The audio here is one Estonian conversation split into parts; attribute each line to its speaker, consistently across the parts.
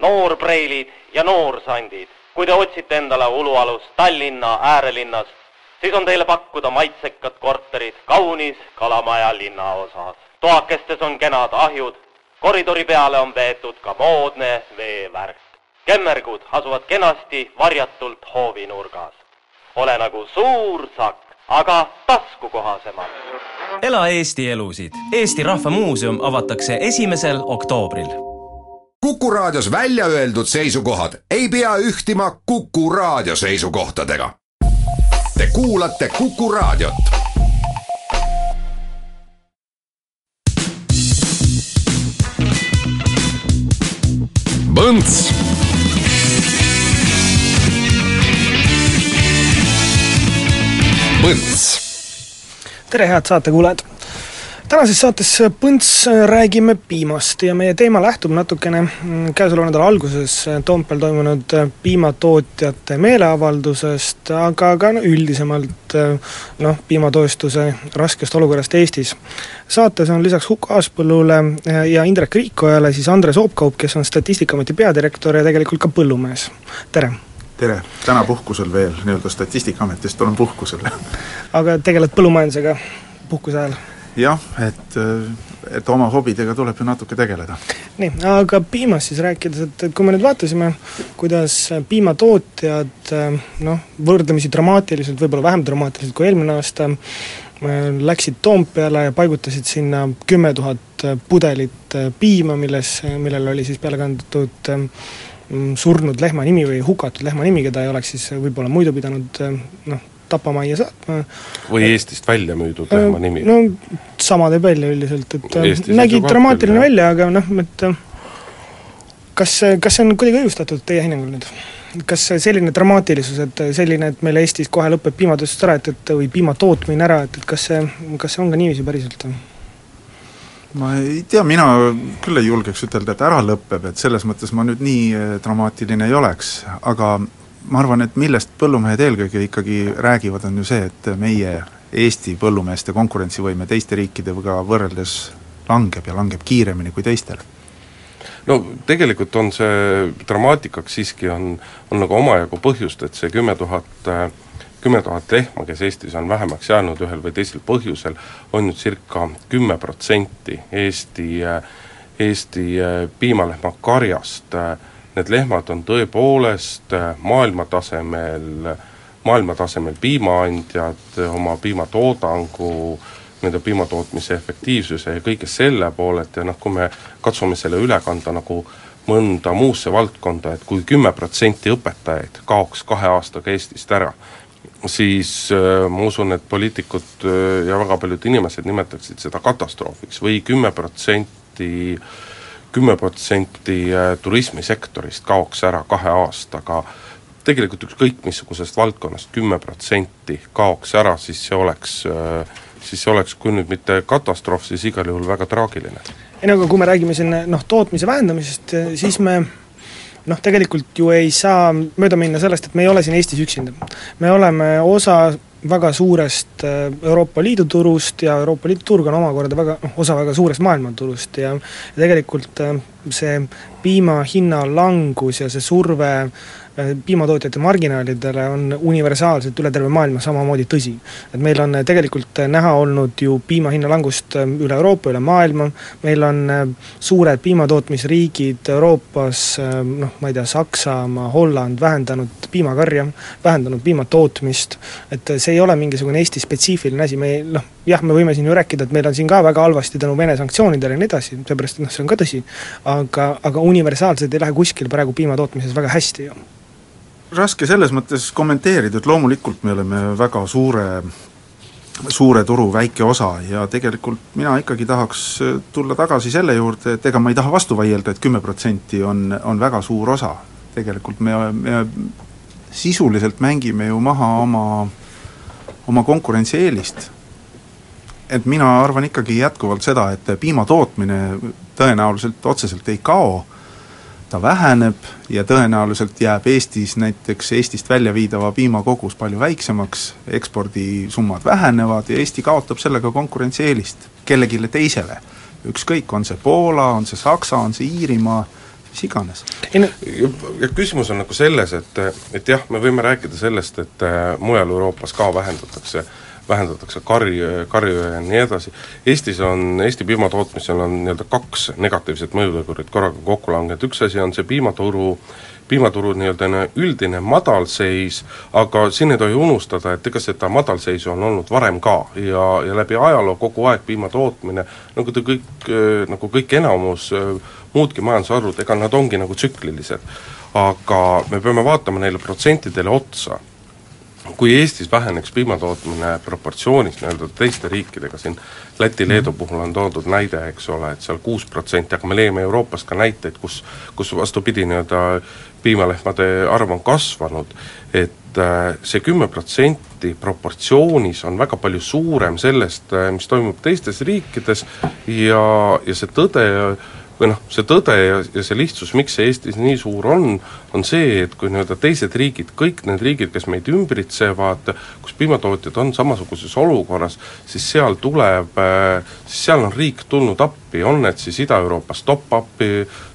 Speaker 1: noorpreilid ja noorsandid. kui te otsite endale ulualust Tallinna äärelinnas, siis on teile pakkuda maitsekad korterid kaunis Kalamaja linnaosas. toakestes on kenad ahjud, koridori peale on veetud ka moodne veevärk. kemmergud asuvad kenasti varjatult hoovinurgas. ole nagu suur sakk, aga taskukohasemalt.
Speaker 2: ela Eesti elusid. Eesti Rahva Muuseum avatakse esimesel oktoobril
Speaker 3: Kuku Raadios välja öeldud seisukohad ei pea ühtima Kuku Raadio seisukohtadega. Te kuulate Kuku Raadiot. Põnts. Põnts.
Speaker 4: tere, head saatekuulajad! Tänases saates Põnts räägime piimast ja meie teema lähtub natukene mm, käesoleva nädala alguses Toompeal toimunud piimatootjate meeleavaldusest, aga ka no üldisemalt noh, piimatööstuse raskest olukorrast Eestis. saates on lisaks Huko Aaspõllule ja Indrek Riikojale siis Andres Oopkaup, kes on Statistikaameti peadirektor ja tegelikult ka põllumees, tere!
Speaker 5: tere, täna puhkusel veel, nii-öelda Statistikaametist olen puhkusel.
Speaker 4: aga tegeled põllumajandusega puhkuse ajal?
Speaker 5: Jah, et, et oma hobidega tuleb ju natuke tegeleda.
Speaker 4: nii, aga piimast siis rääkides, et, et kui me nüüd vaatasime, kuidas piimatootjad noh, võrdlemisi dramaatiliselt, võib-olla vähem dramaatiliselt kui eelmine aasta, läksid Toompeale ja paigutasid sinna kümme tuhat pudelit piima, milles, millele oli siis peale kantud surnud lehma nimi või hukatud lehma nimi, keda ei oleks siis võib-olla muidu pidanud noh, tapamajja saatma.
Speaker 6: või Eestist välja müüdud lehma nimi?
Speaker 4: no sama teeb välja üldiselt, et
Speaker 6: Eesti
Speaker 4: nägi
Speaker 6: seisukohalt
Speaker 4: dramaatiline
Speaker 6: küll,
Speaker 4: välja, aga noh, et kas, kas see on kuidagi õigustatud teie hinnangul nüüd? kas selline dramaatilisus, et selline, et meil Eestis kohe lõpeb piimatööstus ära, et, et või piima tootmine ära, et, et kas see, kas see on ka niiviisi päriselt?
Speaker 5: ma ei tea, mina küll ei julgeks ütelda, et ära lõpeb, et selles mõttes ma nüüd nii dramaatiline ei oleks, aga ma arvan, et millest põllumehed eelkõige ikkagi räägivad, on ju see, et meie Eesti põllumeeste konkurentsivõime teiste riikidega võrreldes langeb ja langeb kiiremini kui teistel.
Speaker 6: no tegelikult on see dramaatikaks siiski on, on nagu omajagu põhjust, et see kümme tuhat kümme tuhat lehma, kes Eestis on vähemaks jäänud ühel või teisel põhjusel, on nüüd circa kümme protsenti Eesti, Eesti piimalehmakarjast. Need lehmad on tõepoolest maailmatasemel, maailmatasemel piimaandjad oma piimatoodangu, nende piimatootmise efektiivsuse ja kõige selle poolelt ja noh, kui me katsume selle üle kanda nagu mõnda muusse valdkonda, et kui kümme protsenti õpetajaid kaoks kahe aastaga Eestist ära, siis äh, ma usun, et poliitikud äh, ja väga paljud inimesed nimetaksid seda katastroofiks või kümme protsenti, kümme protsenti äh, turismisektorist kaoks ära kahe aastaga, tegelikult ükskõik missugusest valdkonnast kümme protsenti kaoks ära, siis see oleks, siis see oleks, kui nüüd mitte katastroof, siis igal juhul väga traagiline.
Speaker 4: ei no aga kui me räägime siin noh, tootmise vähendamisest, siis me noh, tegelikult ju ei saa mööda minna sellest, et me ei ole siin Eestis üksinda. me oleme osa väga suurest Euroopa Liidu turust ja Euroopa Liidu turg on omakorda väga, noh, osa väga suurest maailmaturust ja ja tegelikult see piima hinna langus ja see surve piimatootjate marginaalidele on universaalselt üle terve maailma samamoodi tõsi. et meil on tegelikult näha olnud ju piima hinna langust üle Euroopa, üle maailma, meil on suured piimatootmisriigid Euroopas, noh ma ei tea, Saksamaa, Holland vähendanud piimakarja, vähendanud piimatootmist, et see ei ole mingisugune Eesti spetsiifiline asi, me ei noh, jah, me võime siin ju rääkida, et meil on siin ka väga halvasti tänu Vene sanktsioonidele ja nii edasi, seepärast et noh, see on ka tõsi, aga, aga universaalselt ei lähe kuskil praegu piimatootmises väga hästi ju
Speaker 5: raske selles mõttes kommenteerida, et loomulikult me oleme väga suure, suure turu väike osa ja tegelikult mina ikkagi tahaks tulla tagasi selle juurde, et ega ma ei taha vastu vaielda, et kümme protsenti on, on väga suur osa. tegelikult me, me sisuliselt mängime ju maha oma, oma konkurentsieelist. et mina arvan ikkagi jätkuvalt seda, et piima tootmine tõenäoliselt otseselt ei kao ta väheneb ja tõenäoliselt jääb Eestis näiteks Eestist välja viidava piima kogus palju väiksemaks, ekspordisummad vähenevad ja Eesti kaotab sellega konkurentsieelist kellelegi teisele. ükskõik, on see Poola, on see Saksa, on see Iirimaa, mis iganes.
Speaker 4: ei no
Speaker 6: ja, küsimus on nagu selles, et, et jah, me võime rääkida sellest, et äh, mujal Euroopas ka vähendatakse vähendatakse karju, karju ja nii edasi, Eestis on, Eesti piimatootmisel on nii-öelda kaks negatiivset mõjutegurit korraga kokku langenud, üks asi on see piimaturu piimaturu nii-öelda üldine madalseis, aga siin ei tohi unustada, et ega seda madalseisu on olnud varem ka ja, ja läbi ajaloo kogu aeg piima tootmine, nagu te kõik, nagu kõik enamus muudki majandusharud, ega nad ongi nagu tsüklilised. aga me peame vaatama neile protsentidele otsa kui Eestis väheneks piimatootmine proportsioonis nii-öelda teiste riikidega, siin Läti-Leedu mhm. puhul on toodud näide, eks ole, et seal kuus protsenti, aga me leiame Euroopast ka näiteid, kus kus vastupidi, nii-öelda piimalehmade arv on kasvanud, et äh, see kümme protsenti proportsioonis on väga palju suurem sellest, äh, mis toimub teistes riikides ja, ja see tõde või noh, see tõde ja, ja see lihtsus, miks see Eestis nii suur on, on see, et kui nii-öelda teised riigid, kõik need riigid, kes meid ümbritsevad, kus piimatootjad on samasuguses olukorras, siis seal tuleb, siis seal on riik tulnud appi, on need siis Ida-Euroopast top-up'i,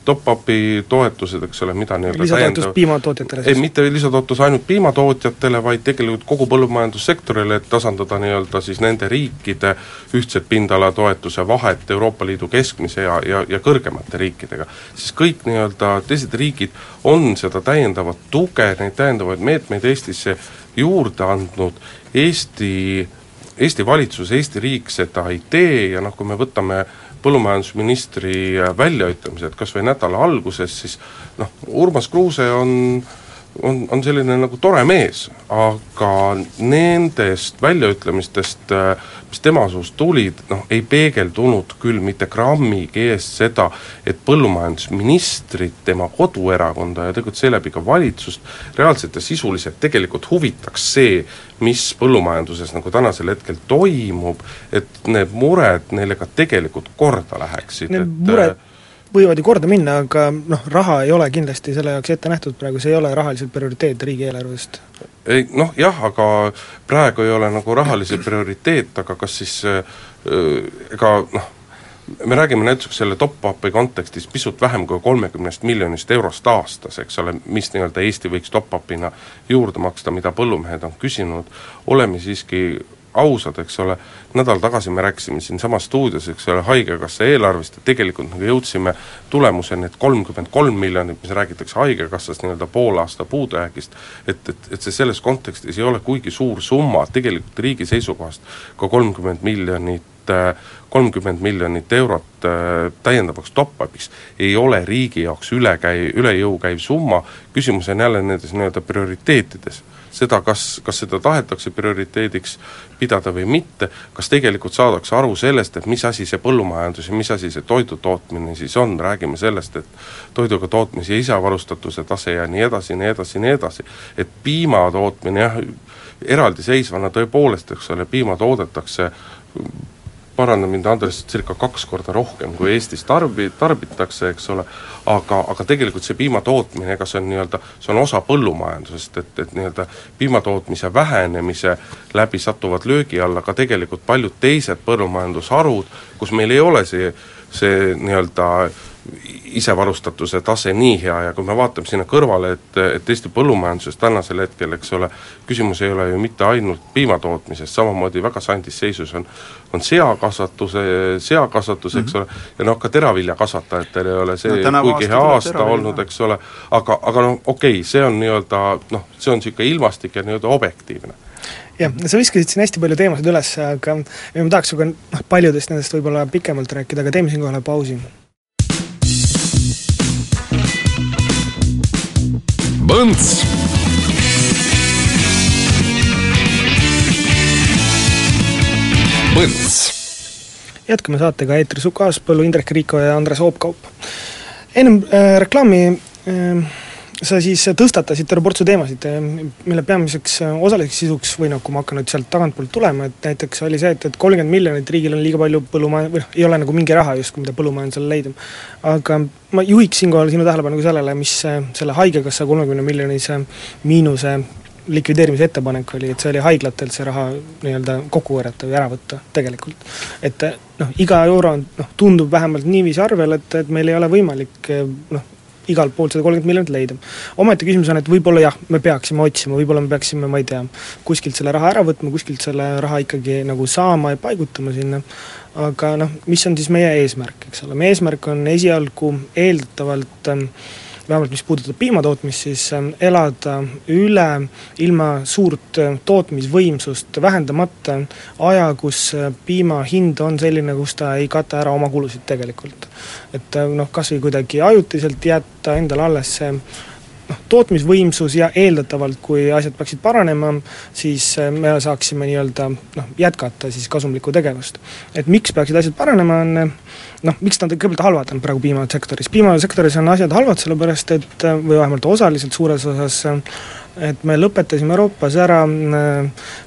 Speaker 6: top-up'i toetused, eks ole, mida nii-öelda
Speaker 4: lisatoetus piimatootjatele
Speaker 6: siis? ei, mitte lisatoetus ainult piimatootjatele, vaid tegelikult kogu põllumajandussektorile, et tasandada nii-öelda siis nende riikide ühtset pindalatoetuse vahet Euroopa Liidu keskmise ja, ja, ja kõrgemate riikidega. siis kõik nii-öelda teised riigid on seda täiendavat tuge, neid täiendavaid meetmeid Eestisse juurde andnud, Eesti Eesti valitsus, Eesti riik seda ei tee ja noh, kui me võtame põllumajandusministri väljaütlemised kas või nädala alguses, siis noh, Urmas Kruuse on on, on selline nagu tore mees, aga nendest väljaütlemistest, mis tema suust tulid, noh ei peegeldunud küll mitte grammigi eest seda, et põllumajandusministrit, tema koduerakonda ja tegelikult seeläbi ka valitsust reaalselt ja sisuliselt tegelikult huvitaks see, mis põllumajanduses nagu tänasel hetkel toimub, et need mured neile ka tegelikult korda läheksid,
Speaker 4: et mured võivad ju korda minna, aga noh, raha ei ole kindlasti selle jaoks ette nähtud praegu, see ei ole rahaliselt prioriteet riigieelarvest.
Speaker 6: ei noh jah, aga praegu ei ole nagu rahalisi prioriteet, aga kas siis äh, ega noh, me räägime näiteks selle top-up'i kontekstis pisut vähem kui kolmekümnest miljonist eurost aastas, eks ole, mis nii-öelda Eesti võiks top-up'ina juurde maksta, mida põllumehed on küsinud, oleme siiski ausad, eks ole, nädal tagasi me rääkisime siinsamas stuudios, eks ole, Haigekassa eelarvest ja tegelikult nagu jõudsime tulemuseni, et kolmkümmend kolm miljonit, mis räägitakse Haigekassast nii-öelda poole aasta puudujäägist, et, et, et see selles kontekstis ei ole kuigi suur summa, tegelikult riigi seisukohast ka kolmkümmend miljonit kolmkümmend miljonit eurot äh, täiendavaks top-up'iks ei ole riigi jaoks üle käi-, üle jõu käiv summa, küsimus on jälle nendes nii-öelda prioriteetides seda, kas, kas seda tahetakse prioriteediks pidada või mitte, kas tegelikult saadakse aru sellest, et mis asi see põllumajandus ja mis asi see toidu tootmine siis on, räägime sellest, et toiduga tootmise ja isevarustatuse tase ja nii edasi, nii edasi, nii edasi, et piima tootmine jah, eraldiseisvana tõepoolest, eks ole, piima toodetakse paranda mind, Andres, circa kaks korda rohkem, kui Eestis tarbi-, tarbitakse, eks ole, aga, aga tegelikult see piima tootmine, ega see on nii-öelda, see on osa põllumajandusest, et, et nii-öelda piimatootmise vähenemise läbi satuvad löögi alla ka tegelikult paljud teised põllumajandusharud, kus meil ei ole see, see nii-öelda isevarustatuse tase nii hea ja kui me vaatame sinna kõrvale, et, et Eesti põllumajanduses tänasel hetkel, eks ole, küsimus ei ole ju mitte ainult piimatootmises, samamoodi väga sandis seisus on on seakasvatuse, seakasvatus, eks mm -hmm. ole, ja noh, ka teraviljakasvatajatel ei ole see no, kuigi hea aasta olnud, eks ole, aga, aga noh, okei okay,, see on nii-öelda noh, see on niisugune ilmastik ja nii-öelda objektiivne.
Speaker 4: Jah, sa viskasid siin hästi palju teemasid üles, aga ma tahaks sinuga noh, paljudest nendest võib-olla pikemalt rääkida, aga teeme siinkohal pausi
Speaker 3: Põnts. Põnts.
Speaker 4: jätkame saatega eetris Uku Aaspõllu, Indrek Riiko ja Andres Oopkaup. ennem äh, reklaami äh, sa siis tõstatasid terve portsu teemasid, mille peamiseks osaliseks sisuks või noh, kui ma hakkan nüüd sealt tagantpoolt tulema, et näiteks oli see, et, et kolmkümmend miljonit riigil on liiga palju põllumaja-, või noh, ei ole nagu mingi raha justkui, mida põllumajandusele leida. aga ma juhiks siinkohal sinu tähelepanu ka sellele, mis selle Haigekassa kolmekümne miljonise miinuse likvideerimise ettepanek oli, et see oli haiglatelt see raha nii-öelda kokku korjata või ära võtta tegelikult. et noh, iga euro on noh, tundub vähemalt niiviisi arvel, et, et meil ei ole võimalik noh, igalt poolt seda kolmkümmend miljonit leida. omaette küsimus on, et võib-olla jah, me peaksime otsima, võib-olla me peaksime, ma ei tea, kuskilt selle raha ära võtma, kuskilt selle raha ikkagi nagu saama ja paigutama sinna, aga noh, mis on siis meie eesmärk, eks ole, meie eesmärk on esialgu eeldatavalt äh, vähemalt mis puudutab piimatootmist, siis ähm, elada üle ilma suurt äh, tootmisvõimsust vähendamata aja, kus äh, piima hind on selline, kus ta ei kata ära oma kulusid tegelikult. et äh, noh, kas või kuidagi ajutiselt jätta endale alles see noh, tootmisvõimsus ja eeldatavalt, kui asjad peaksid paranema, siis äh, me saaksime nii-öelda noh, jätkata siis kasumlikku tegevust. et miks peaksid asjad paranema, on noh, miks nad kõigepealt halvad on praegu piimasektoris, piimasektoris on asjad halvad, sellepärast et või vähemalt osaliselt suures osas et me lõpetasime Euroopas ära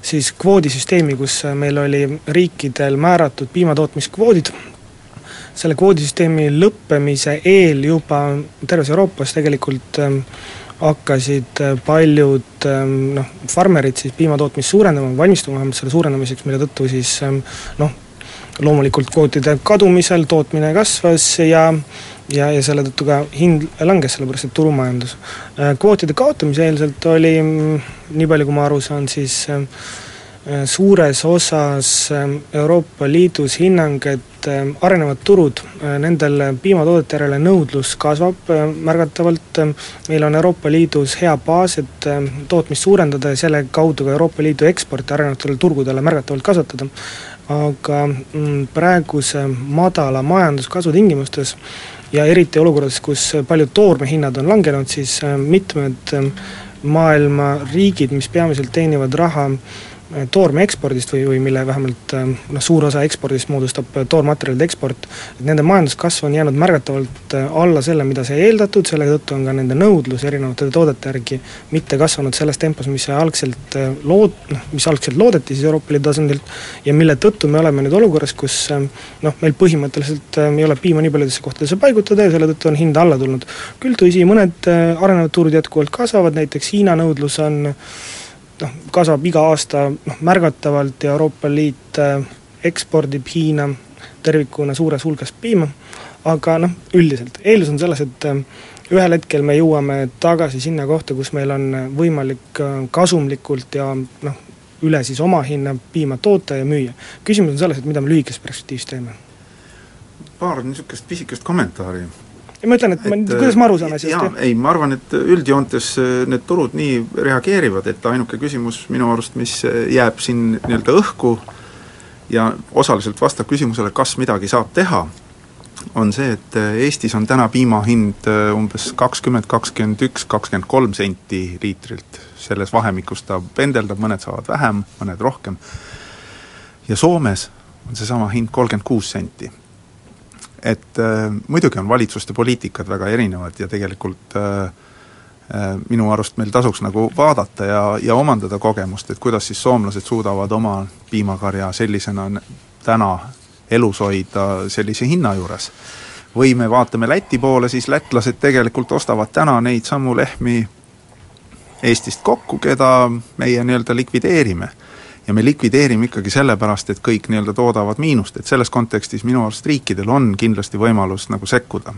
Speaker 4: siis kvoodisüsteemi, kus meil oli riikidel määratud piimatootmiskvoodid, selle kvoodisüsteemi lõppemise eel juba terves Euroopas tegelikult ähm, hakkasid äh, paljud noh, farmerid siis piimatootmist suurendama, valmistuma vähemalt selle suurendamiseks, mille tõttu siis noh, loomulikult kvootide kadumisel tootmine kasvas ja ja, ja selle tõttu ka hind langes, sellepärast et turumajandus. Äh, kvootide kaotamise eelselt oli, mm, nii palju kui ma aru saan, siis Äh, suures osas ähm, Euroopa Liidus hinnang, et arenevad turud, äh, nendel piimatoodete järele nõudlus kasvab äh, märgatavalt, meil on Euroopa Liidus hea baas, et tootmist suurendada ja selle kaudu ka Euroopa Liidu eksporti arenevatele turgudele märgatavalt kasvatada. Aga mm, praeguse madala majanduskasvu tingimustes ja eriti olukorras, kus paljud toormehinnad on langenud, siis mitmed maailma riigid, mis peamiselt teenivad raha Äh, toorme ekspordist või, või mille vähemalt äh, noh, suur osa ekspordist moodustab äh, toormaterjalide eksport, et nende majanduskasv on jäänud märgatavalt alla selle, mida sai eeldatud, selle tõttu on ka nende nõudlus erinevate toodete järgi mitte kasvanud selles tempos, mis algselt lood-, noh, mis algselt loodeti siis Euroopa Liidu tasandilt ja mille tõttu me oleme nüüd olukorras, kus noh, meil põhimõtteliselt ei ole piima nii paljudesse kohtadesse paigutada ja selle tõttu on hind alla tulnud. küll tõsi, mõned arenevad turud jätkuvalt kasvavad, näiteks Hiina nõudlus on noh, kasvab iga aasta noh, märgatavalt ja Euroopa Liit äh, ekspordib Hiina tervikuna suures hulgas piima, aga noh, üldiselt, eeldus on selles, et äh, ühel hetkel me jõuame tagasi sinna kohta, kus meil on võimalik äh, kasumlikult ja noh, üle siis omahinna piima toota ja müüa. küsimus on selles, et mida me lühikeses perspektiivis teeme.
Speaker 5: paar niisugust pisikest kommentaari
Speaker 4: ja ma ütlen, et ma, kuidas ma aru saan asjast,
Speaker 5: jah? ei, ma arvan, et üldjoontes äh, need turud nii reageerivad, et ainuke küsimus minu arust, mis äh, jääb siin nii-öelda õhku ja osaliselt vastab küsimusele, kas midagi saab teha, on see, et äh, Eestis on täna piima hind umbes kakskümmend, kakskümmend üks, kakskümmend kolm senti liitrilt, selles vahemikus ta pendeldab, mõned saavad vähem, mõned rohkem, ja Soomes on seesama hind kolmkümmend kuus senti et äh, muidugi on valitsuste poliitikad väga erinevad ja tegelikult äh, äh, minu arust meil tasuks nagu vaadata ja, ja omandada kogemust, et kuidas siis soomlased suudavad oma piimakarja sellisena täna elus hoida sellise hinna juures. või me vaatame Läti poole, siis lätlased tegelikult ostavad täna neid samu lehmi Eestist kokku, keda meie nii-öelda likvideerime ja me likvideerime ikkagi sellepärast, et kõik nii-öelda toodavad miinust, et selles kontekstis minu arust riikidel on kindlasti võimalus nagu sekkuda.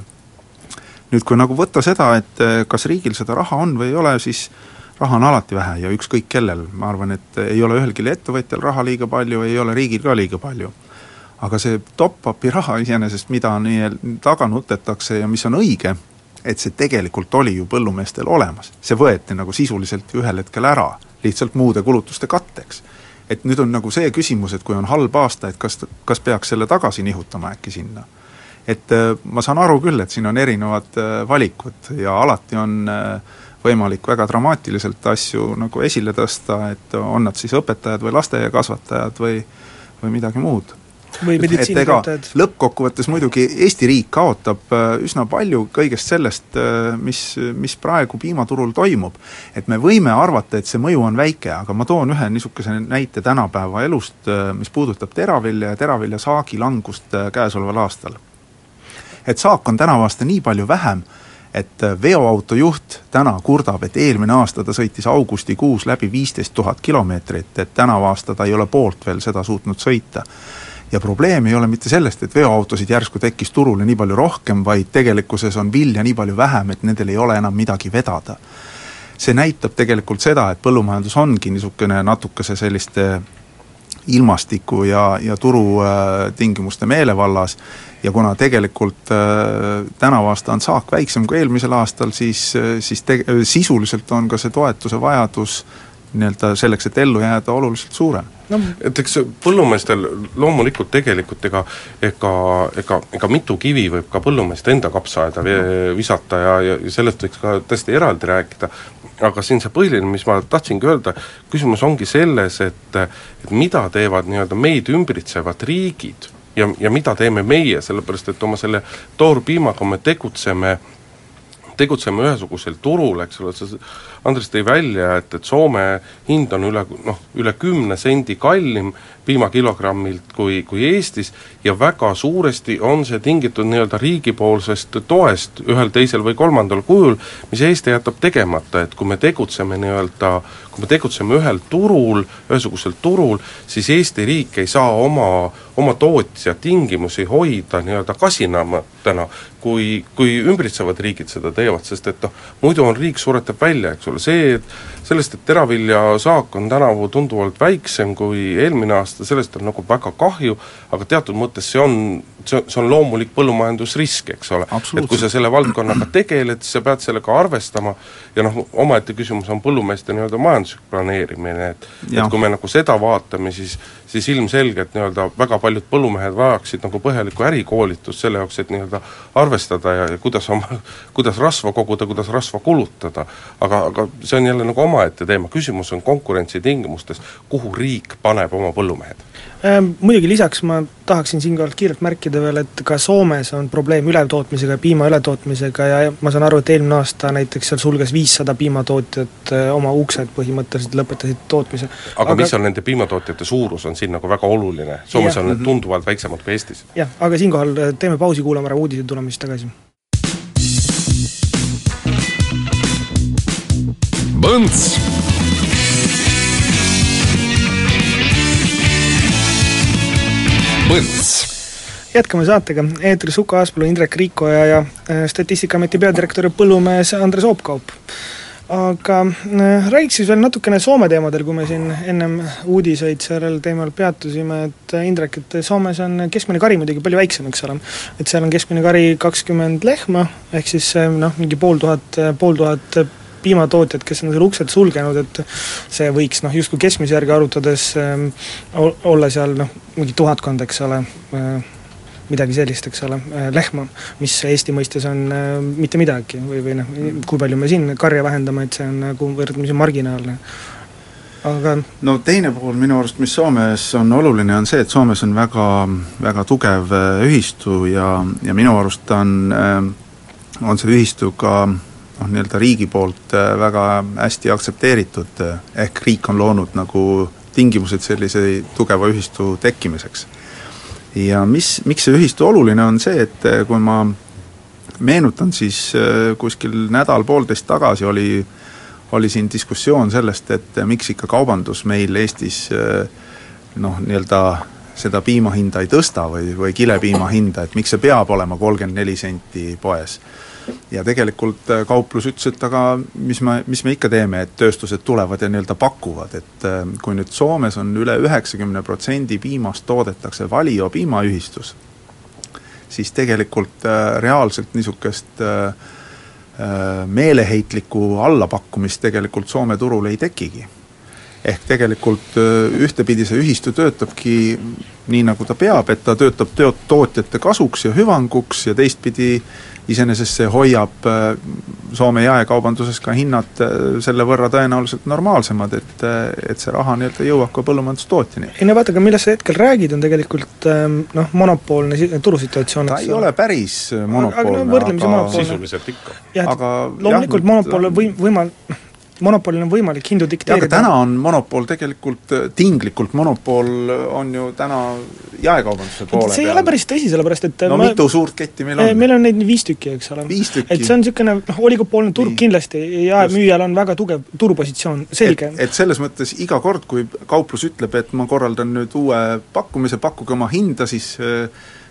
Speaker 5: nüüd kui nagu võtta seda, et eh, kas riigil seda raha on või ei ole, siis raha on alati vähe ja ükskõik kellel, ma arvan, et ei ole ühelgi ettevõtjal raha liiga palju, ei ole riigil ka liiga palju. aga see top-up'i raha iseenesest, mida nii taga nutetakse ja mis on õige, et see tegelikult oli ju põllumeestel olemas, see võeti nagu sisuliselt ühel hetkel ära, lihtsalt muude kulutuste katteks et nüüd on nagu see küsimus, et kui on halb aasta, et kas, kas peaks selle tagasi nihutama äkki sinna. et äh, ma saan aru küll, et siin on erinevad äh, valikud ja alati on äh, võimalik väga dramaatiliselt asju nagu esile tõsta, et on nad siis õpetajad või lasteaiakasvatajad või või midagi muud
Speaker 4: või meditsiinitöötajad.
Speaker 5: lõppkokkuvõttes muidugi Eesti riik kaotab äh, üsna palju kõigest sellest, äh, mis, mis praegu piimaturul toimub. et me võime arvata, et see mõju on väike, aga ma toon ühe niisuguse näite tänapäeva elust, äh, mis puudutab teravilja ja teravilja saagi langust käesoleval aastal. et saak on tänavu aasta nii palju vähem, et veoauto juht täna kurdab, et eelmine aasta ta sõitis augustikuus läbi viisteist tuhat kilomeetrit, et tänavu aasta ta ei ole poolt veel seda suutnud sõita ja probleem ei ole mitte sellest, et veoautosid järsku tekkis turule nii palju rohkem, vaid tegelikkuses on vilja nii palju vähem, et nendel ei ole enam midagi vedada. see näitab tegelikult seda, et põllumajandus ongi niisugune natukese selliste ilmastiku ja, ja turutingimuste meelevallas ja kuna tegelikult äh, tänavu aasta on saak väiksem kui eelmisel aastal, siis, siis te-, sisuliselt on ka see toetuse vajadus nii-öelda selleks, et ellu jääda, oluliselt suurem
Speaker 6: no. Et eks põllumeestel loomulikult tegelikult ega ega, ega, ega mitu kivi võib ka põllumeeste enda kapsaaeda visata ja, ja, ja sellest võiks ka tõesti eraldi rääkida, aga siin see põhiline, mis ma tahtsingi öelda, küsimus ongi selles, et et mida teevad nii-öelda meid ümbritsevad riigid ja, ja mida teeme meie, sellepärast et oma selle toorpiimaga me tegutseme tegutseme ühesugusel turul, eks ole, sa Andres tõi välja, et, et Soome hind on üle noh, üle kümne sendi kallim piimakilogrammilt kui, kui Eestis ja väga suuresti on see tingitud nii-öelda riigipoolsest toest ühel, teisel või kolmandal kujul, mis Eesti jätab tegemata, et kui me tegutseme nii-öelda, kui me tegutseme ühel turul, ühesugusel turul, siis Eesti riik ei saa oma, oma tootja tingimusi hoida nii-öelda kasinamatena, kui, kui ümbritsevad riigid seda teevad, sest et noh, muidu on riik suretab välja, eks ole, see, et sellest, et teraviljasaak on tänavu tunduvalt väiksem kui eelmine aasta, sellest on nagu väga kahju, aga teatud mõttes see on, see, see on loomulik põllumajandusrisk, eks ole. et kui sa selle valdkonnaga tegeled, siis sa pead sellega arvestama ja noh, omaette küsimus on põllumeeste nii-öelda majanduslik planeerimine, et ja. et kui me nagu seda vaatame, siis siis ilmselgelt nii-öelda väga paljud põllumehed vajaksid nagu põhjalikku ärikoolitust selle jaoks, et nii-öelda arvestada ja, ja kuidas oma, kuidas rasva koguda, kuidas rasva kulutada. aga, aga see on jälle nagu omaette teema, küsimus on konkurentsitingimustes, kuhu riik paneb oma põllumehed
Speaker 4: muidugi lisaks ma tahaksin siinkohal kiirelt märkida veel, et ka Soomes on probleem ületootmisega, piima ületootmisega ja ma saan aru, et eelmine aasta näiteks seal sulges viissada piimatootjat eh, oma uksed põhimõtteliselt, lõpetasid tootmise.
Speaker 6: aga, mis on nende piimatootjate suurus, on siin nagu väga oluline, Soomes ja. on need tunduvalt väiksemad kui Eestis.
Speaker 4: jah, aga siinkohal eh, teeme pausi, kuulame ära uudised, tuleme siis tagasi.
Speaker 3: Põnts Põnts
Speaker 4: jätkame saatega, eetris Uku Aaspõllu, Indrek Riikoja ja äh, Statistikaameti peadirektor ja põllumees Andres Oopkaup. aga äh, räägiks siis veel natukene Soome teemadel, kui me siin ennem uudiseid sellel teemal peatusime, et äh, Indrek, et Soomes on keskmine kari muidugi palju väiksem, eks ole. et seal on keskmine kari kakskümmend lehma, ehk siis noh, mingi pool tuhat, pool tuhat piimatootjad, kes on seal uksed sulgenud, et see võiks noh, justkui keskmise järgi arvutades äh, olla seal noh, mingi tuhatkond, eks ole äh,, midagi sellist, eks ole, äh, lehma, mis Eesti mõistes on äh, mitte midagi või, või noh, kui palju me siin karja vähendame, et see on nagu võrdlemisi marginaalne. Aga
Speaker 5: no teine pool minu arust, mis Soomes on oluline, on see, et Soomes on väga, väga tugev äh, ühistu ja, ja minu arust on, on see ühistu ka noh, nii-öelda riigi poolt äh, väga hästi aktsepteeritud, äh, ehk riik on loonud nagu tingimused sellise tugeva ühistu tekkimiseks. ja mis, miks see ühistu oluline on see, et äh, kui ma meenutan, siis kuskil nädal-poolteist tagasi oli, oli siin diskussioon sellest, et miks ikka kaubandus meil Eestis noh, nii-öelda seda piima hinda ei tõsta või, või kilepiima hinda, et miks see peab olema kolmkümmend neli senti poes ja tegelikult äh, kauplus ütles, et aga mis me, mis me ikka teeme, et tööstused tulevad ja nii-öelda pakuvad, et äh, kui nüüd Soomes on üle üheksakümne protsendi piimast toodetakse Valio piimaühistus, siis tegelikult äh, reaalselt niisugust meeleheitlikku allapakkumist tegelikult Soome turul ei tekigi ehk tegelikult ühtepidi see ühistu töötabki nii, nagu ta peab, et ta töötab tootjate kasuks ja hüvanguks ja teistpidi iseenesest see hoiab äh, Soome jaekaubanduses ka hinnad äh, selle võrra tõenäoliselt normaalsemad, et, äh, et see raha nii-öelda jõuab ka põllumajandustootjani.
Speaker 4: ei no vaata, aga millest sa hetkel räägid, on tegelikult noh, monopoolne turusituatsioon.
Speaker 5: ta ei ole päris monopoolne,
Speaker 4: aga, aga, no, aga
Speaker 6: sisuliselt ikka.
Speaker 4: jah, aga loomulikult monopol võim-, võima-, noh, monopolil on võimalik hindu dikteerida.
Speaker 5: täna on monopol tegelikult, tinglikult monopol on ju täna jaekaubanduse poole
Speaker 4: see ei
Speaker 5: peal.
Speaker 4: ole päris tõsi, sellepärast et
Speaker 5: no
Speaker 4: ma,
Speaker 5: mitu suurt ketti meil on?
Speaker 4: meil on neid viis tükki, eks ole. Et see on niisugune noh, oligopoolne turg
Speaker 5: Nii.
Speaker 4: kindlasti ja jaemüüjal on väga tugev turupositsioon, selge.
Speaker 5: et, selles mõttes iga kord, kui kauplus ütleb, et ma korraldan nüüd uue pakkumise, pakkuge oma hinda, siis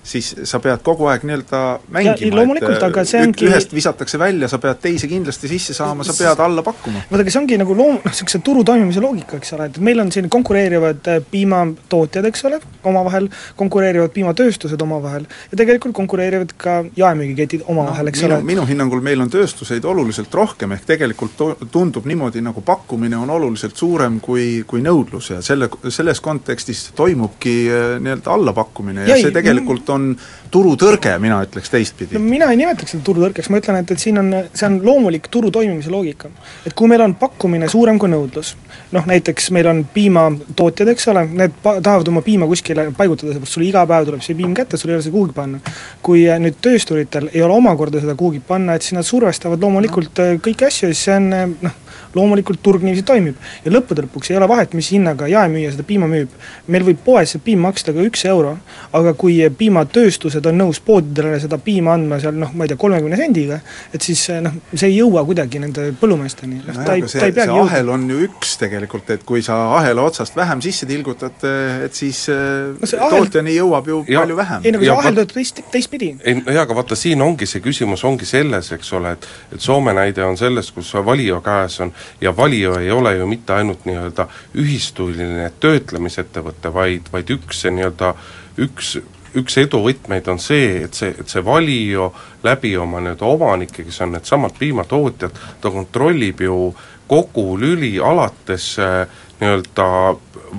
Speaker 5: siis sa pead kogu aeg nii-öelda mängima,
Speaker 4: loomulikult, aga see ongi-
Speaker 5: ühest visatakse välja, sa pead teise kindlasti sisse saama, sa pead alla pakkuma.
Speaker 4: vaadake, see ongi nagu loom-, noh, niisuguse turu toimimise loogika, eks ole, et meil on siin konkureerivad äh, piimatootjad, eks ole, omavahel, konkureerivad piimatööstused omavahel ja tegelikult konkureerivad ka jaemüügiketid omavahel, eks
Speaker 5: minu,
Speaker 4: ole.
Speaker 5: minu hinnangul meil on tööstuseid oluliselt rohkem, ehk tegelikult to-, tundub niimoodi, nagu pakkumine on oluliselt suurem kui, kui nõudlus ja selle, selles kontekstis toimubki äh, nii-öelda allapakkumine ja,
Speaker 4: Ja
Speaker 5: ja
Speaker 4: ei,
Speaker 5: see tegelikult on turutõrge, mina ütleks teistpidi
Speaker 4: no mina ei nimetaks seda turutõrkeks, ma ütlen, et, et siin on, see on loomulik turu toimimise loogika. et kui meil on pakkumine suurem kui nõudlus, noh näiteks meil on piimatootjad, eks ole, need pa-, tahavad oma piima kuskile paigutada, seepärast sulle iga päev tuleb see piim kätte, sul ei ole seda kuhugi panna. kui äh, nüüd töösturitel ei ole omakorda seda kuhugi panna, et siis nad survestavad loomulikult äh, kõiki asju ja siis see on äh, noh, loomulikult turg niiviisi toimib. ja lõppude lõpuks ei ole vahet, mis hinnaga jaemüüja seda piima müüb. meil võib poes see piim maksta ka üks euro, aga kui piimatööstused on nõus poodidele seda piima andma seal noh, ma ei tea, kolmekümne sendiga, et siis noh, see ei jõua kuidagi nende põllumeesteni, noh ta ei,
Speaker 5: aga
Speaker 4: ta
Speaker 5: see,
Speaker 4: ei peagi jõudma.
Speaker 5: ahel on ju üks tegelikult, et kui sa ahela otsast vähem sisse tilgutad, et siis
Speaker 4: No see
Speaker 5: no,
Speaker 4: ahel-
Speaker 5: tootjani jõuab ju
Speaker 6: Ja-
Speaker 5: palju vähem.
Speaker 4: ei no aga
Speaker 6: Ja
Speaker 4: see ahel töötab teist, teistpidi.
Speaker 6: ei no jaa, aga vaata, siin ongi see küsimus, ongi selles, eks ole, et et Soome näide on selles, kus valija käes on ja valija ei ole ju mitte ainult nii-öelda ühistuline töötlemisettevõte, vaid, vaid üks see nii-öelda, üks üks edu võtmeid on see, et see, et see valija läbi oma nii-öelda omanike, kes on needsamad piimatootjad, ta kontrollib ju kogu lüli alates äh, nii-öelda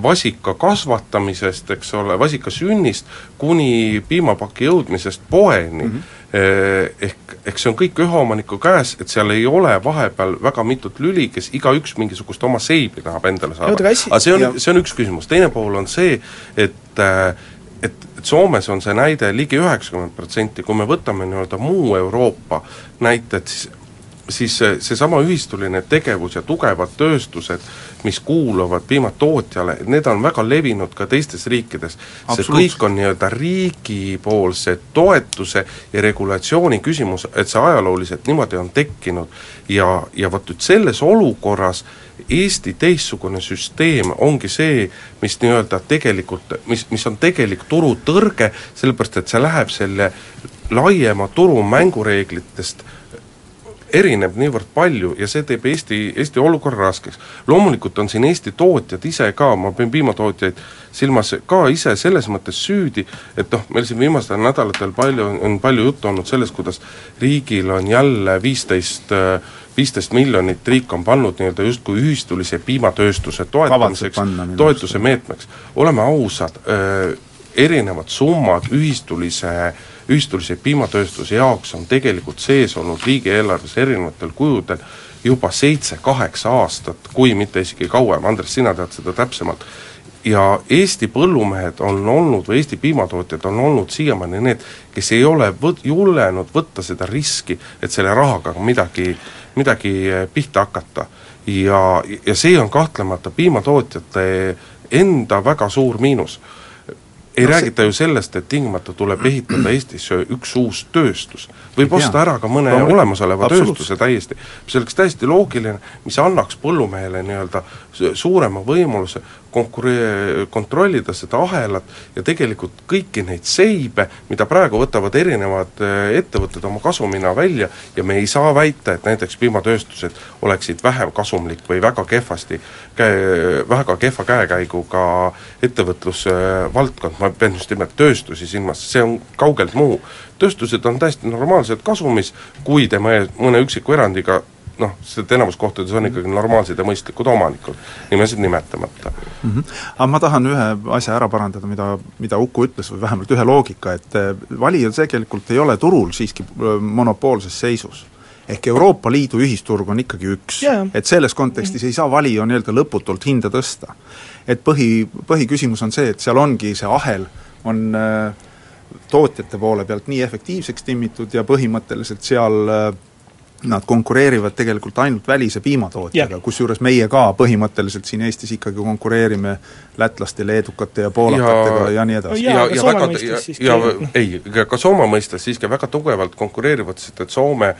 Speaker 6: vasika kasvatamisest, eks ole, vasika sünnist, kuni piimapaki jõudmisest poeni mm. -hmm ehk, ehk see on kõik ühe omaniku käes, et seal ei ole vahepeal väga mitut lüli, kes igaüks mingisugust oma seibi tahab endale saada.
Speaker 4: Aga
Speaker 6: see on see on üks küsimus, teine pool on see, et äh, et, et Soomes on see näide ligi üheksakümmend protsenti, kui me võtame nii-öelda muu Euroopa näited, siis siis see, seesama ühistuline tegevus ja tugevad tööstused, mis kuuluvad piimatootjale, need on väga levinud ka teistes riikides. see kõik on nii-öelda riigipoolse toetuse ja regulatsiooni küsimus, et see ajalooliselt niimoodi on tekkinud. Ja, ja vot nüüd selles olukorras Eesti teistsugune süsteem ongi see, mis nii-öelda tegelikult, mis, mis on tegelik turutõrge, sellepärast et see läheb selle laiema turu mängureeglitest erineb niivõrd palju ja see teeb Eesti, Eesti olukorra raskeks. loomulikult on siin Eesti tootjad ise ka, ma pean piimatootjaid silmas, ka ise selles mõttes süüdi, et noh, meil siin viimastel nädalatel palju, on palju juttu olnud sellest, kuidas riigil on jälle viisteist viisteist miljonit riik on pannud nii-öelda justkui ühistulise piimatööstuse toetamiseks, toetuse meetmeks. oleme ausad, erinevad summad ühistulise ühistulise piimatööstuse jaoks on tegelikult sees olnud riigieelarves erinevatel kujudel juba seitse-kaheksa aastat, kui mitte isegi kauem, Andres, sina tead seda täpsemalt, ja Eesti põllumehed on olnud või Eesti piimatootjad on olnud siiamaani need, kes ei ole võt-, julgenud võtta seda riski, et selle rahaga midagi, midagi pihta hakata. ja, ja see on kahtlemata piimatootjate enda väga suur miinus ei
Speaker 5: No
Speaker 6: no,
Speaker 5: see-
Speaker 6: räägita ju sellest, et tingimata tuleb ehitada Eestisse üks uus tööstus. võib
Speaker 5: Ei
Speaker 6: osta ära ka mõne
Speaker 5: Loomulikult.
Speaker 6: olemasoleva tööstuse täiesti, mis oleks täiesti loogiline, mis annaks põllumehele nii-öelda su- suurema võimaluse konkuree-, kontrollida seda ahelat ja tegelikult kõiki neid seibe, mida praegu võtavad erinevad eh, ettevõtted oma kasumina välja ja me ei saa väita, et näiteks piimatööstused oleksid vähem kasumlik või väga kehvasti käe, väga kehva käekäiguga ettevõtlusvaldkond, ma pean just nimelt tööstusi silmas, see on kaugelt muu. tööstused on täiesti normaalselt kasumis, kui ees- mõne üksiku erandiga noh, seda enamus kohtades on ikkagi normaalsed ja mõistlikud omanikud, nimesid nimetamata.
Speaker 5: mm. -hmm. aga ma tahan ühe asja ära parandada, mida, mida Uku ütles, või vähemalt ühe loogika, et eh, valija tegelikult ei ole turul siiski eh, monopoolses seisus. ehk Euroopa Liidu ühisturg on ikkagi üks
Speaker 4: Jaa.
Speaker 5: et selles kontekstis ei saa valija nii-öelda lõputult hinda tõsta. et põhi, põhiküsimus on see, et seal ongi see ahel, on äh, tootjate poole pealt nii efektiivseks timmitud ja põhimõtteliselt seal äh, nad konkureerivad tegelikult ainult välise piimatootjaga, kusjuures meie ka põhimõtteliselt siin Eestis ikkagi konkureerime lätlaste, leedukate ja poolakatega ja, ja nii edasi.
Speaker 6: ja, ja, ja väga, ja, ja ei, ka Soome mõistes siiski väga tugevalt konkureerivad, sest et Soome,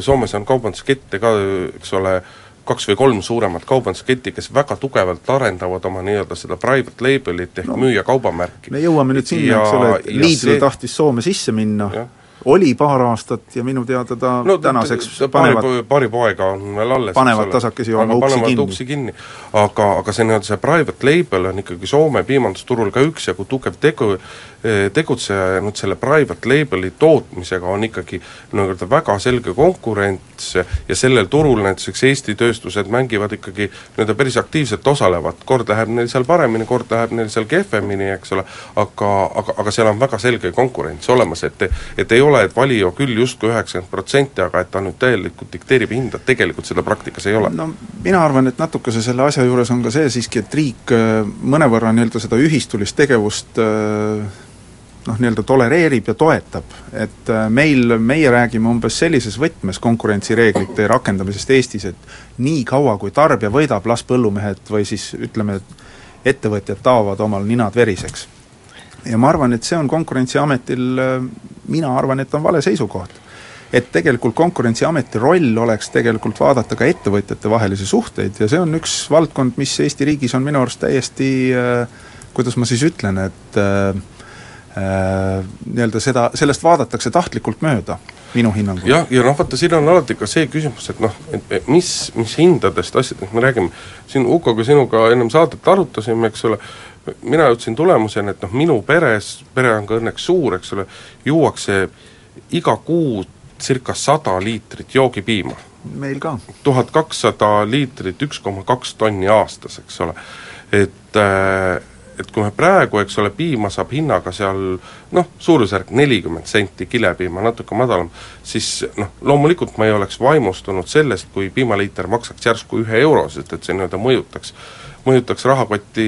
Speaker 6: Soomes on kaubanduskette ka, eks ole, kaks või kolm suuremat kaubandusketti, kes väga tugevalt arendavad oma nii-öelda seda private label'it ehk no, müüja kaubamärki.
Speaker 5: me jõuame nüüd sinna, eks ole, et Lidl see... tahtis Soome sisse minna, oli paar aastat ja minu teada ta no, tänaseks
Speaker 6: panevad paari, paari poega on veel alles,
Speaker 5: panevad tasakesi oma uksi kinni.
Speaker 6: uksi kinni. aga, aga see nii-öelda see private label on ikkagi Soome piimandusturul ka üksjagu tugev tegu, tegutseja ja nüüd selle private label'i tootmisega on ikkagi nii-öelda väga selge konkurents ja sellel turul näiteks Eesti tööstused mängivad ikkagi nii-öelda päris aktiivselt osalevad, kord läheb neil seal paremini, kord läheb neil seal kehvemini, eks ole, aga, aga, aga seal on väga selge konkurents olemas, et et ei ole ole, et valija küll justkui üheksakümmend protsenti, aga et ta nüüd täielikult dikteerib hinda, tegelikult seda praktikas ei ole.
Speaker 5: no mina arvan, et natukese selle asja juures on ka see siiski, et riik äh, mõnevõrra nii-öelda seda ühistulist tegevust äh, noh, nii-öelda tolereerib ja toetab, et äh, meil, meie räägime umbes sellises võtmes konkurentsireeglite rakendamisest Eestis, et nii kaua, kui tarbija võidab, las põllumehed või siis ütleme, ettevõtjad taovad omal ninad veriseks ja ma arvan, et see on Konkurentsiametil, mina arvan, et on vale seisukoht. et tegelikult Konkurentsiameti roll oleks tegelikult vaadata ka ettevõtjate vahelisi suhteid ja see on üks valdkond, mis Eesti riigis on minu arust täiesti kuidas ma siis ütlen, et äh, nii-öelda seda, sellest vaadatakse tahtlikult mööda, minu hinnangul.
Speaker 6: jah, ja noh, vaata siin on alati ka see küsimus, et noh, et mis, mis hindadest, asjadest me räägime, siin Ukoga sinuga ennem saadet arutasime, eks ole, mina jõudsin tulemuseni, et noh, minu peres, pere on ka õnneks suur, eks ole, juuakse iga kuu circa sada liitrit joogipiima.
Speaker 5: meil ka.
Speaker 6: tuhat kakssada liitrit, üks koma kaks tonni aastas, eks ole. et äh, et kui me praegu, eks ole, piima saab hinnaga seal noh, suurusjärk nelikümmend senti kilepiima, natuke madalam, siis noh, loomulikult ma ei oleks vaimustunud sellest, kui piimaliiter maksaks järsku ühe euro, sest et see nii-öelda mõjutaks mõjutaks rahakotti,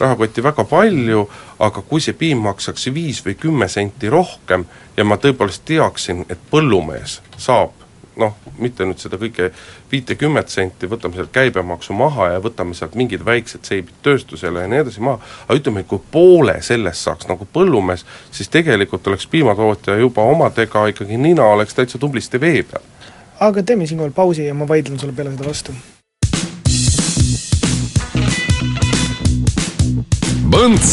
Speaker 6: rahakotti väga palju, aga kui see piim maksaks viis või kümme senti rohkem ja ma tõepoolest teaksin, et põllumees saab noh, mitte nüüd seda kõike viitekümmet senti, võtame sealt käibemaksu maha ja võtame sealt mingid väiksed seibid tööstusele ja nii edasi maha, aga ütleme, et kui poole sellest saaks nagu põllumees, siis tegelikult oleks piimatootja juba omadega ikkagi nina oleks täitsa tublisti vee peal.
Speaker 4: aga teeme siinkohal pausi ja ma vaidlen sulle peale seda vastu
Speaker 3: Põnts.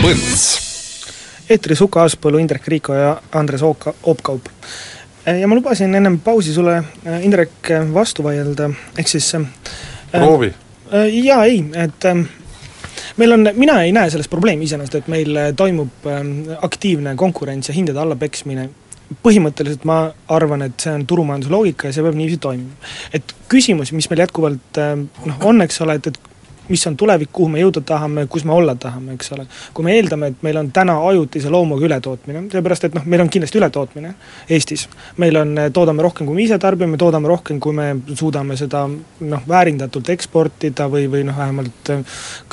Speaker 3: Põnts.
Speaker 4: eetris Uku Aaspõllu, Indrek Riiko ja Andres Ooka, Oopkaup. ja ma lubasin ennem pausi sulle, Indrek, vastu vaielda, ehk siis
Speaker 6: proovi.
Speaker 4: Jaa, ei, et meil on, mina ei näe selles probleemi iseenesest, et meil toimub aktiivne konkurents ja hindade allapeksmine põhimõtteliselt ma arvan, et see on turumajanduse loogika ja see peab niiviisi toimima. et küsimus, mis meil jätkuvalt noh, on, eks ole, et, et mis on tulevik, kuhu me jõuda tahame, kus me olla tahame, eks ole. kui me eeldame, et meil on täna ajutise loomuga ületootmine, sellepärast et noh, meil on kindlasti ületootmine Eestis. meil on, toodame rohkem, kui me ise tarbime, toodame rohkem, kui me suudame seda noh, väärindatult eksportida või, või noh, vähemalt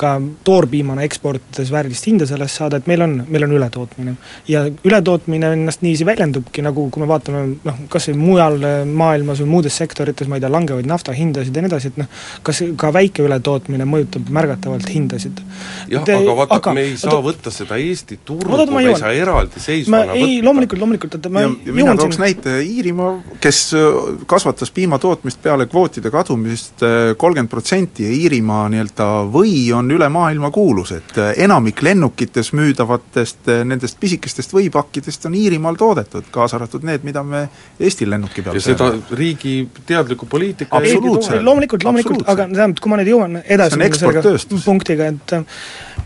Speaker 4: ka toorpiimana eksportides väärilist hinda sellest saada, et meil on, meil on ületootmine. ja ületootmine ennast niiviisi väljendubki, nagu kui me vaatame noh, kas või mujal maailmas või muudes sektorites, ma ei tea, langevaid nafta hindasid ja nii edasi, et noh, kas ka väike ületootmine mõjutab mõjutab märgatavalt hindasid.
Speaker 6: jah, aga vaata aga,, me ei saa oota, võtta seda Eesti turgu, me ei saa eraldiseisvana
Speaker 4: võtta. ei, loomulikult, loomulikult, et ma
Speaker 5: ja, ja mina tooks siin... näite Iirimaa, kes äh, kasvatas piimatootmist peale kvootide kadumisest äh, kolmkümmend protsenti ja Iirimaa nii-öelda või on üle maailma kuulus, et äh, enamik lennukites müüdavatest nendest pisikestest võipakkidest on Iirimaal toodetud, kaasa arvatud need, mida me Eesti lennuki peal
Speaker 6: ja seda riigi teadlikku poliitika
Speaker 4: absoluutselt, loomulikult, loomulikult, aga tähendab, kui ma nüüd jõuan edasi sellega punktiga, et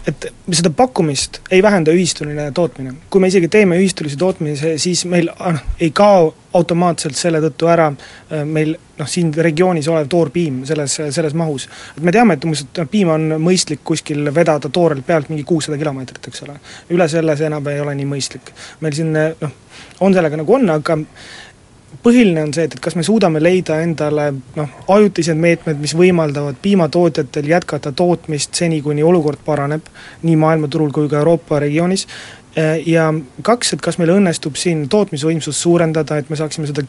Speaker 4: et seda pakkumist ei vähenda ühistuline tootmine. kui me isegi teeme ühistulise tootmise, siis meil ah, ei kao automaatselt selle tõttu ära äh, meil noh, siin regioonis olev toorpiim selles, selles mahus. et me teame, et umbes, et piima on mõistlik kuskil vedada toorelt pealt mingi kuussada kilomeetrit, eks ole. üle selle see enam ei ole nii mõistlik. meil siin noh, on sellega nagu on, aga põhiline on see, et, et kas me suudame leida endale noh, ajutised meetmed, mis võimaldavad piimatootjatel jätkata tootmist seni, kuni olukord paraneb, nii maailmaturul kui ka Euroopa regioonis, ja kaks, et kas meil õnnestub siin tootmisvõimsust suurendada, et me saaksime seda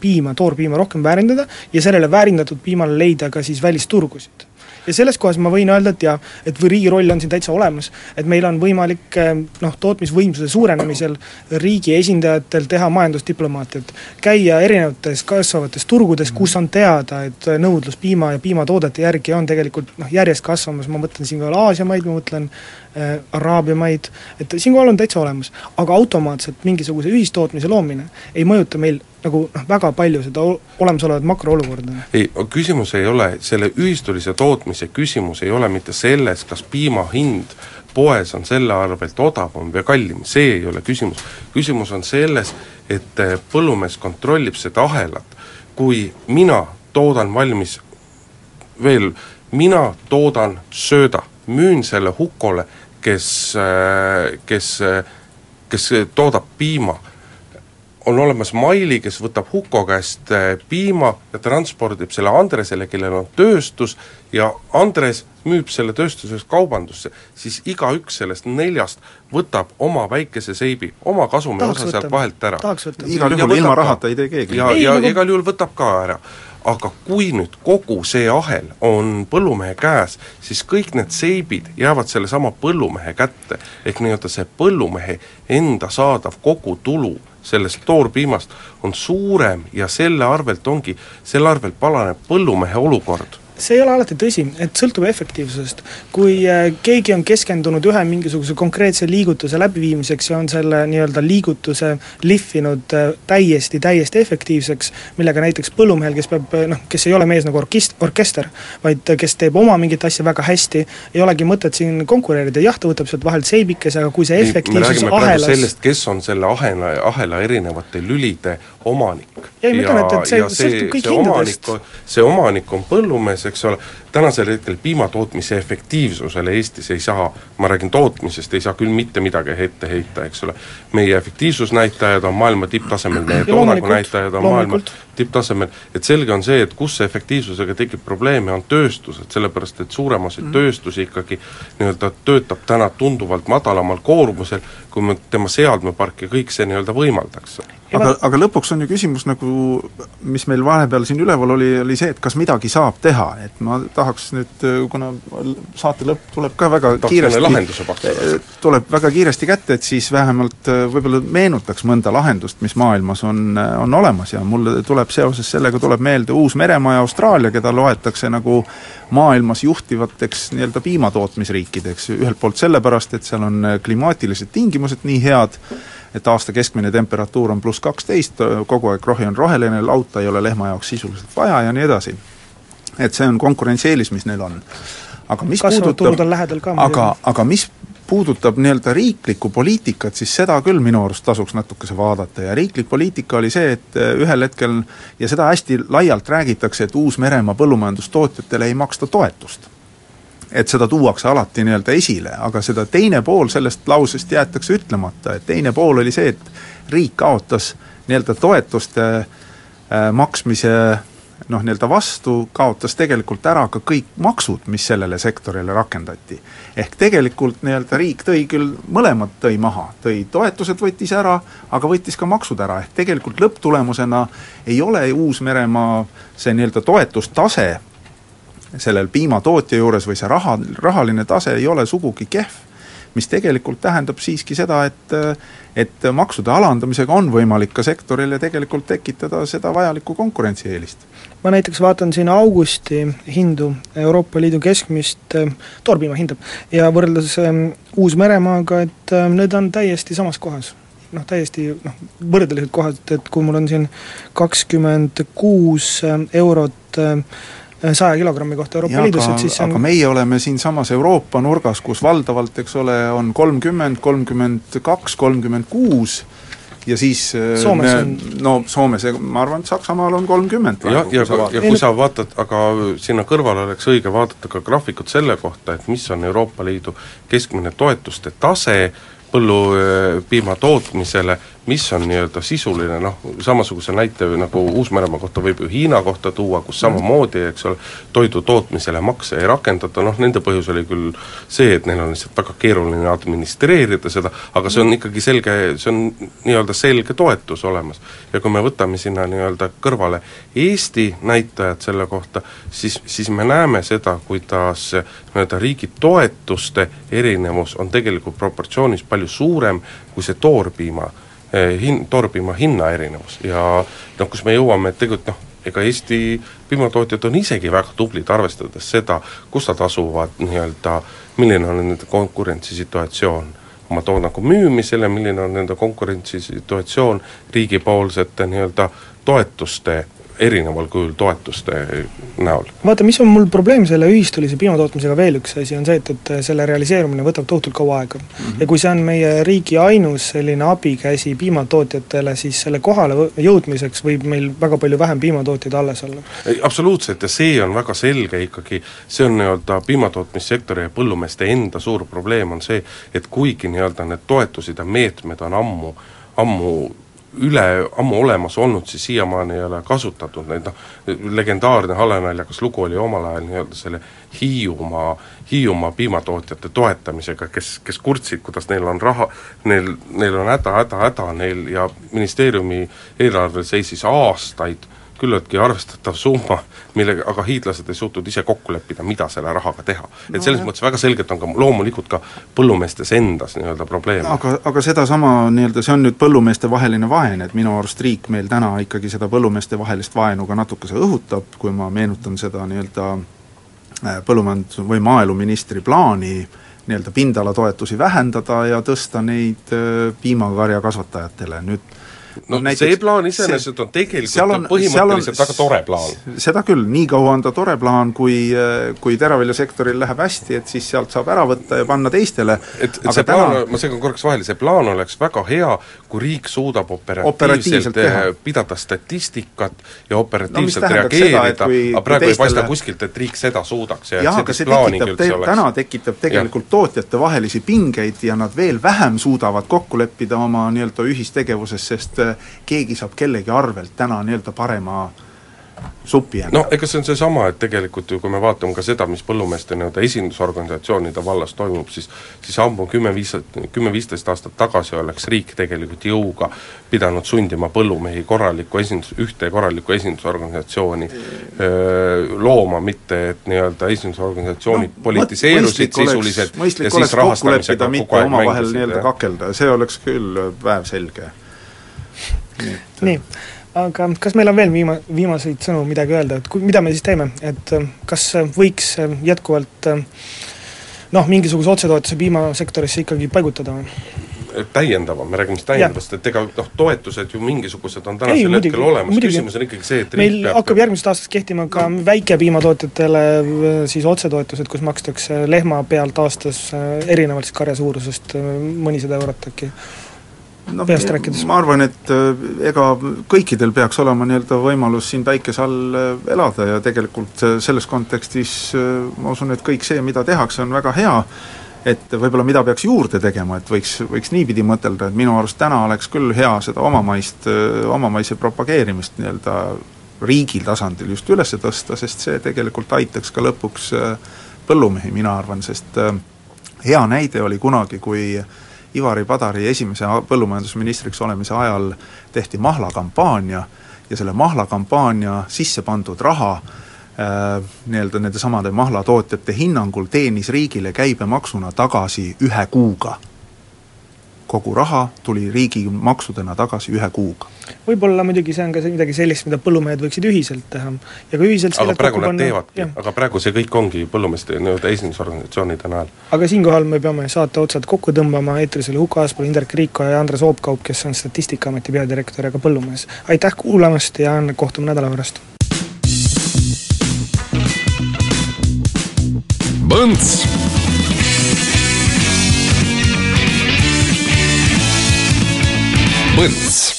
Speaker 4: piima, toorpiima rohkem väärindada ja sellele väärindatud piimale leida ka siis välisturgusid ja selles kohas ma võin öelda, et jaa, et riigi roll on siin täitsa olemas, et meil on võimalik eh, noh, tootmisvõimsuse suurenemisel riigi esindajatel teha majandusdiplomaatiat. käia erinevates kasvavates turgudes, kus on teada, et nõudlus piima ja piimatoodete järgi on tegelikult noh, järjest kasvamas, ma mõtlen siinkohal Aasia maid, ma mõtlen äh, Araabia maid, et siinkohal on täitsa olemas. aga automaatselt mingisuguse ühistootmise loomine ei mõjuta meil nagu noh, väga palju seda olemasolevat makroolukorda.
Speaker 6: ei, küsimus ei ole, selle ühistulise tootmise küsimus ei ole mitte selles, kas piima hind poes on selle arvelt odavam või kallim, see ei ole küsimus. küsimus on selles, et eh, põllumees kontrollib seda ahelat. kui mina toodan valmis veel, mina toodan sööda, müün selle Hukole, kes, eh, kes, eh, kes toodab piima. On olemas Maili, kes võtab Huko käest äh, piima ja transpordib selle Andresele, kellel on tööstus, ja Andres müüb selle tööstuses kaubandusse, siis igaüks sellest neljast võtab oma väikese seibi, oma kasumi
Speaker 4: Tahaks
Speaker 6: osa sealt vahelt ära.
Speaker 5: igal juhul ilma rahata ei tee keegi.
Speaker 6: ja, ja nagu... igal juhul võtab ka ära. aga kui nüüd kogu see ahel on põllumehe käes, siis kõik need seibid jäävad sellesama põllumehe kätte. ehk nii-öelda see põllumehe enda saadav kogutulu sellest toorpiimast on suurem ja selle arvelt ongi, selle arvelt paraneb põllumehe olukord
Speaker 4: see ei ole alati tõsi, et sõltub efektiivsusest. kui äh, keegi on keskendunud ühe mingisuguse konkreetse liigutuse läbiviimiseks ja on selle nii-öelda liigutuse lihvinud äh, täiesti, täiesti efektiivseks, millega näiteks põllumehel, kes peab äh, noh, kes ei ole mees nagu orkist-, orkester, vaid kes teeb oma mingit asja väga hästi, ei olegi mõtet siin konkureerida, jah, ta võtab sealt vahelt seibikese, aga kui see efektiivsus ahelas
Speaker 6: sellest, kes on selle ahela, ahela erinevate lülide omanik.
Speaker 4: et, et see, see hindadest.
Speaker 6: see omanik on põllumees, eks ole, tänasel hetkel piimatootmise efektiivsusele Eestis ei saa, ma räägin tootmisest, ei saa küll mitte midagi ette heita, eks ole. meie efektiivsusnäitajad on maailma tipptasemel, meie toodangu näitajad on maailma tipptasemel, et selge on see, et kus see efektiivsusega tekib probleeme, on tööstused, sellepärast et suurem osa mm. tööstusi ikkagi nii-öelda töötab täna tunduvalt madalamal koormusel, kui me tema seadmepark ja kõik see nii-öelda võimaldaks.
Speaker 5: aga, aga lõpuks on ju küsimus nagu, mis meil vahepeal siin üleval oli, oli see, et kas midagi saab teha, et ma tahaks nüüd, kuna saate lõpp tuleb ka väga Tahaks kiiresti, tuleb väga kiiresti kätte, et siis vähemalt võib-olla meenutaks mõnda lahendust, mis maailmas on, on olemas. Ja mulle tuleb seoses sellega, tuleb meelde Uus-Meremaa ja Austraalia, keda loetakse nagu maailmas juhtivateks nii-öelda piimatootmisriikideks, ühelt poolt sellepärast, et seal on klimaatilised tingimused nii head, et aasta keskmine temperatuur on pluss kaksteist, kogu aeg rohi on roheline, lauta ei ole lehma jaoks sisuliselt vaja ja nii edasi. Et see on konkurentsieelis, mis neil on. aga mis
Speaker 4: kasvavad turud on lähedal ka
Speaker 5: aga, aga mis puudutab nii-öelda riiklikku poliitikat, siis seda küll minu arust tasuks natukese vaadata ja riiklik poliitika oli see, et eh, ühel hetkel ja seda hästi laialt räägitakse, et Uus-Meremaa põllumajandustootjatele ei maksta toetust. et seda tuuakse alati nii-öelda esile, aga seda teine pool sellest lausest jäetakse ütlemata, et teine pool oli see, et riik kaotas nii-öelda toetuste äh, maksmise noh, nii-öelda vastu, kaotas tegelikult ära ka kõik maksud, mis sellele sektorile rakendati. ehk tegelikult nii-öelda riik tõi küll, mõlemad tõi maha, tõi toetused võttis ära, aga võttis ka maksud ära, ehk tegelikult lõpptulemusena ei ole Uus-Meremaa see nii-öelda toetustase sellel piimatootja juures või see raha, rahaline tase ei ole sugugi kehv mis tegelikult tähendab siiski seda, et et maksude alandamisega on võimalik ka sektorile tegelikult tekitada seda vajalikku konkurentsieelist.
Speaker 4: ma näiteks vaatan siin augusti hindu, Euroopa Liidu keskmist äh, toorpiima hinda, ja võrreldes äh, Uus-Meremaaga, et äh, need on täiesti samas kohas noh, täiesti noh, võrdelised kohad, et kui mul on siin kakskümmend kuus eurot äh, saja kilogrammi kohta Euroopa Liidus, et siis
Speaker 5: on aga meie oleme siinsamas Euroopa nurgas, kus valdavalt, eks ole, on kolmkümmend, kolmkümmend kaks, kolmkümmend kuus ja siis äh,
Speaker 4: Soomes me, on
Speaker 5: no Soomes, ma arvan, et Saksamaal on kolmkümmend
Speaker 6: ja, ja, ja, ja kui sa vaatad, aga sinna kõrvale oleks õige vaadata ka graafikut selle kohta, et mis on Euroopa Liidu keskmine toetuste tase, põllupiima tootmisele, mis on nii-öelda sisuline noh, samasuguse näite nagu Uus-Meremaa kohta võib ju Hiina kohta tuua, kus samamoodi, eks ole, toidu tootmisele makse ei rakendata, noh nende põhjus oli küll see, et neil on lihtsalt väga keeruline administreerida seda, aga see on ikkagi selge, see on nii-öelda selge toetus olemas. ja kui me võtame sinna nii-öelda kõrvale Eesti näitajad selle kohta, siis, siis me näeme seda, kuidas nii-öelda riigi toetuste erinevus on tegelikult proportsioonis palju suurem kui see toorpiima hin-, toorpiima hinna erinevus ja noh, kus me jõuame, et tegelikult noh, ega Eesti piimatootjad on isegi väga tublid, arvestades seda, kus nad asuvad nii-öelda, milline on nende konkurentsisituatsioon. Oma toodangu müümisele, milline on nende konkurentsisituatsioon riigipoolsete nii-öelda toetuste erineval kujul toetuste näol.
Speaker 4: vaata, mis on mul probleem selle ühistulise piimatootmisega veel üks asi, on see, et, et selle realiseerumine võtab tohutult kaua aega mm. -hmm. ja kui see on meie riigi ainus selline abikäsi piimatootjatele, siis selle kohale jõudmiseks võib meil väga palju vähem piimatootjaid alles olla.
Speaker 6: absoluutselt, ja see on väga selge ikkagi, see on nii-öelda piimatootmissektori ja põllumeeste enda suur probleem, on see, et kuigi nii-öelda need toetused ja meetmed on ammu, ammu üle ammu olemas olnud, siis siiamaani ei ole kasutatud neid, noh legendaarne halenaljakas lugu oli omal ajal nii-öelda selle Hiiumaa, Hiiumaa piimatootjate toetamisega, kes, kes kurtsid, kuidas neil on raha, neil, neil on häda, häda, häda neil ja ministeeriumi eelarvel seisis aastaid küllaltki arvestatav summa, millega, aga hiidlased ei suutnud ise kokku leppida, mida selle rahaga teha. et selles no, mõttes väga selgelt on ka loomulikult ka põllumeestes endas nii-öelda probleem.
Speaker 5: aga, aga sedasama nii-öelda, see on nüüd põllumeestevaheline vaen, et minu arust riik meil täna ikkagi seda põllumeestevahelist vaenu ka natukese õhutab, kui ma meenutan seda nii-öelda äh, põllumajandus- või maaeluministri plaani nii-öelda pindalatoetusi vähendada ja tõsta neid äh, piimakarjakasvatajatele, nüüd
Speaker 6: no näiteks, see plaan iseenesest on tegelikult on, põhimõtteliselt väga tore plaan.
Speaker 5: seda küll, nii kaua on ta tore plaan, kui, kui teraviljasektoril läheb hästi, et siis sealt saab ära võtta ja panna teistele.
Speaker 6: et, et see täna... plaan, ma segan korraks vahele, see plaan oleks väga hea, kui riik suudab operatiivselt teha. pidada statistikat ja operatiivselt no, reageerida, aga praegu teistele... ei paista kuskilt, et riik seda suudaks ja
Speaker 5: jah, aga see tekitab, te, täna tekitab tegelikult ja. tootjatevahelisi pingeid ja nad veel vähem suudavad kokku leppida oma nii-öelda ühistegevuses, sest keegi saab kellegi arvelt täna nii-öelda parema supi
Speaker 6: enda. no ega see on seesama, et tegelikult ju kui me vaatame ka seda, mis põllumeeste nii-öelda esindusorganisatsioonide vallas toimub, siis siis ammu kümme-viis, kümme-viisteist aastat tagasi oleks riik tegelikult jõuga pidanud sundima põllumehi korralikku esindus, ühte korralikku esindusorganisatsiooni öö, looma, mitte et nii-öelda esindusorganisatsioonid no, politiseerusid sisuliselt
Speaker 5: mõistlik oleks kokku leppida, mitte omavahel nii-öelda kakelda, see oleks küll päevselge
Speaker 4: nii, aga kas meil on veel viima-, viimaseid sõnu midagi öelda, et kui, mida me siis teeme, et äh, kas võiks äh, jätkuvalt äh, noh, mingisuguse otsetoetuse piimasektorisse ikkagi paigutada või?
Speaker 6: täiendavam, me räägime siis täiendavast, et ega noh, toetused ju mingisugused on tänasel Ei, hetkel olemas, küsimus on ikkagi see, et
Speaker 4: meil peab hakkab järgmisest aastast kehtima ka no. väikepiimatootjatele siis otsetoetused, kus makstakse lehma pealt aastas erinevalt siis karja suurusest mõnisada eurot äkki
Speaker 5: no, peast rääkides? ma arvan, et äh, ega kõikidel peaks olema nii-öelda võimalus siin päikese all äh, elada ja tegelikult äh, selles kontekstis ma usun, et kõik see, mida tehakse, on väga hea, et võib-olla mida peaks juurde tegema, et võiks, võiks niipidi mõtelda, et minu arust täna oleks küll hea seda omamaist, omamaise propageerimist nii-öelda riigi tasandil just üles tõsta, sest see tegelikult aitaks ka lõpuks põllumehi, mina arvan, sest hea näide oli kunagi, kui äh, Ivari Padari esimese põllumajandusministriks olemise ajal tehti mahlakampaania ja selle mahlakampaania sisse pandud raha äh, nii-öelda nendesamade mahlatootjate hinnangul teenis riigile käibemaksuna tagasi ühe kuuga kogu raha tuli riigi maksudena tagasi ühe kuuga.
Speaker 4: võib-olla muidugi see on ka see midagi sellist, mida põllumehed võiksid ühiselt teha ja kui ühiselt
Speaker 6: aga praegu nad teevadki, aga praegu see kõik ongi põllumeeste nii-öelda esindusorganisatsioonide näol.
Speaker 4: aga siinkohal me peame saate otsad kokku tõmbama, eetris oli Huko Aaspõld, Indrek Riiko ja Andres Oopkaup, kes on Statistikaameti peadirektor ja ka põllumees. aitäh kuulamast ja kohtume nädala pärast! Põnts Põnts